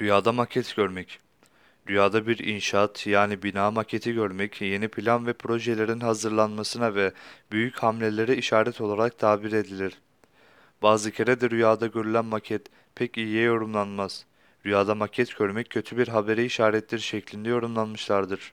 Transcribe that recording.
Rüyada maket görmek. Rüyada bir inşaat yani bina maketi görmek, yeni plan ve projelerin hazırlanmasına ve büyük hamlelere işaret olarak tabir edilir. Bazı kere de rüyada görülen maket pek iyiye yorumlanmaz. Rüyada maket görmek kötü bir habere işarettir şeklinde yorumlanmışlardır.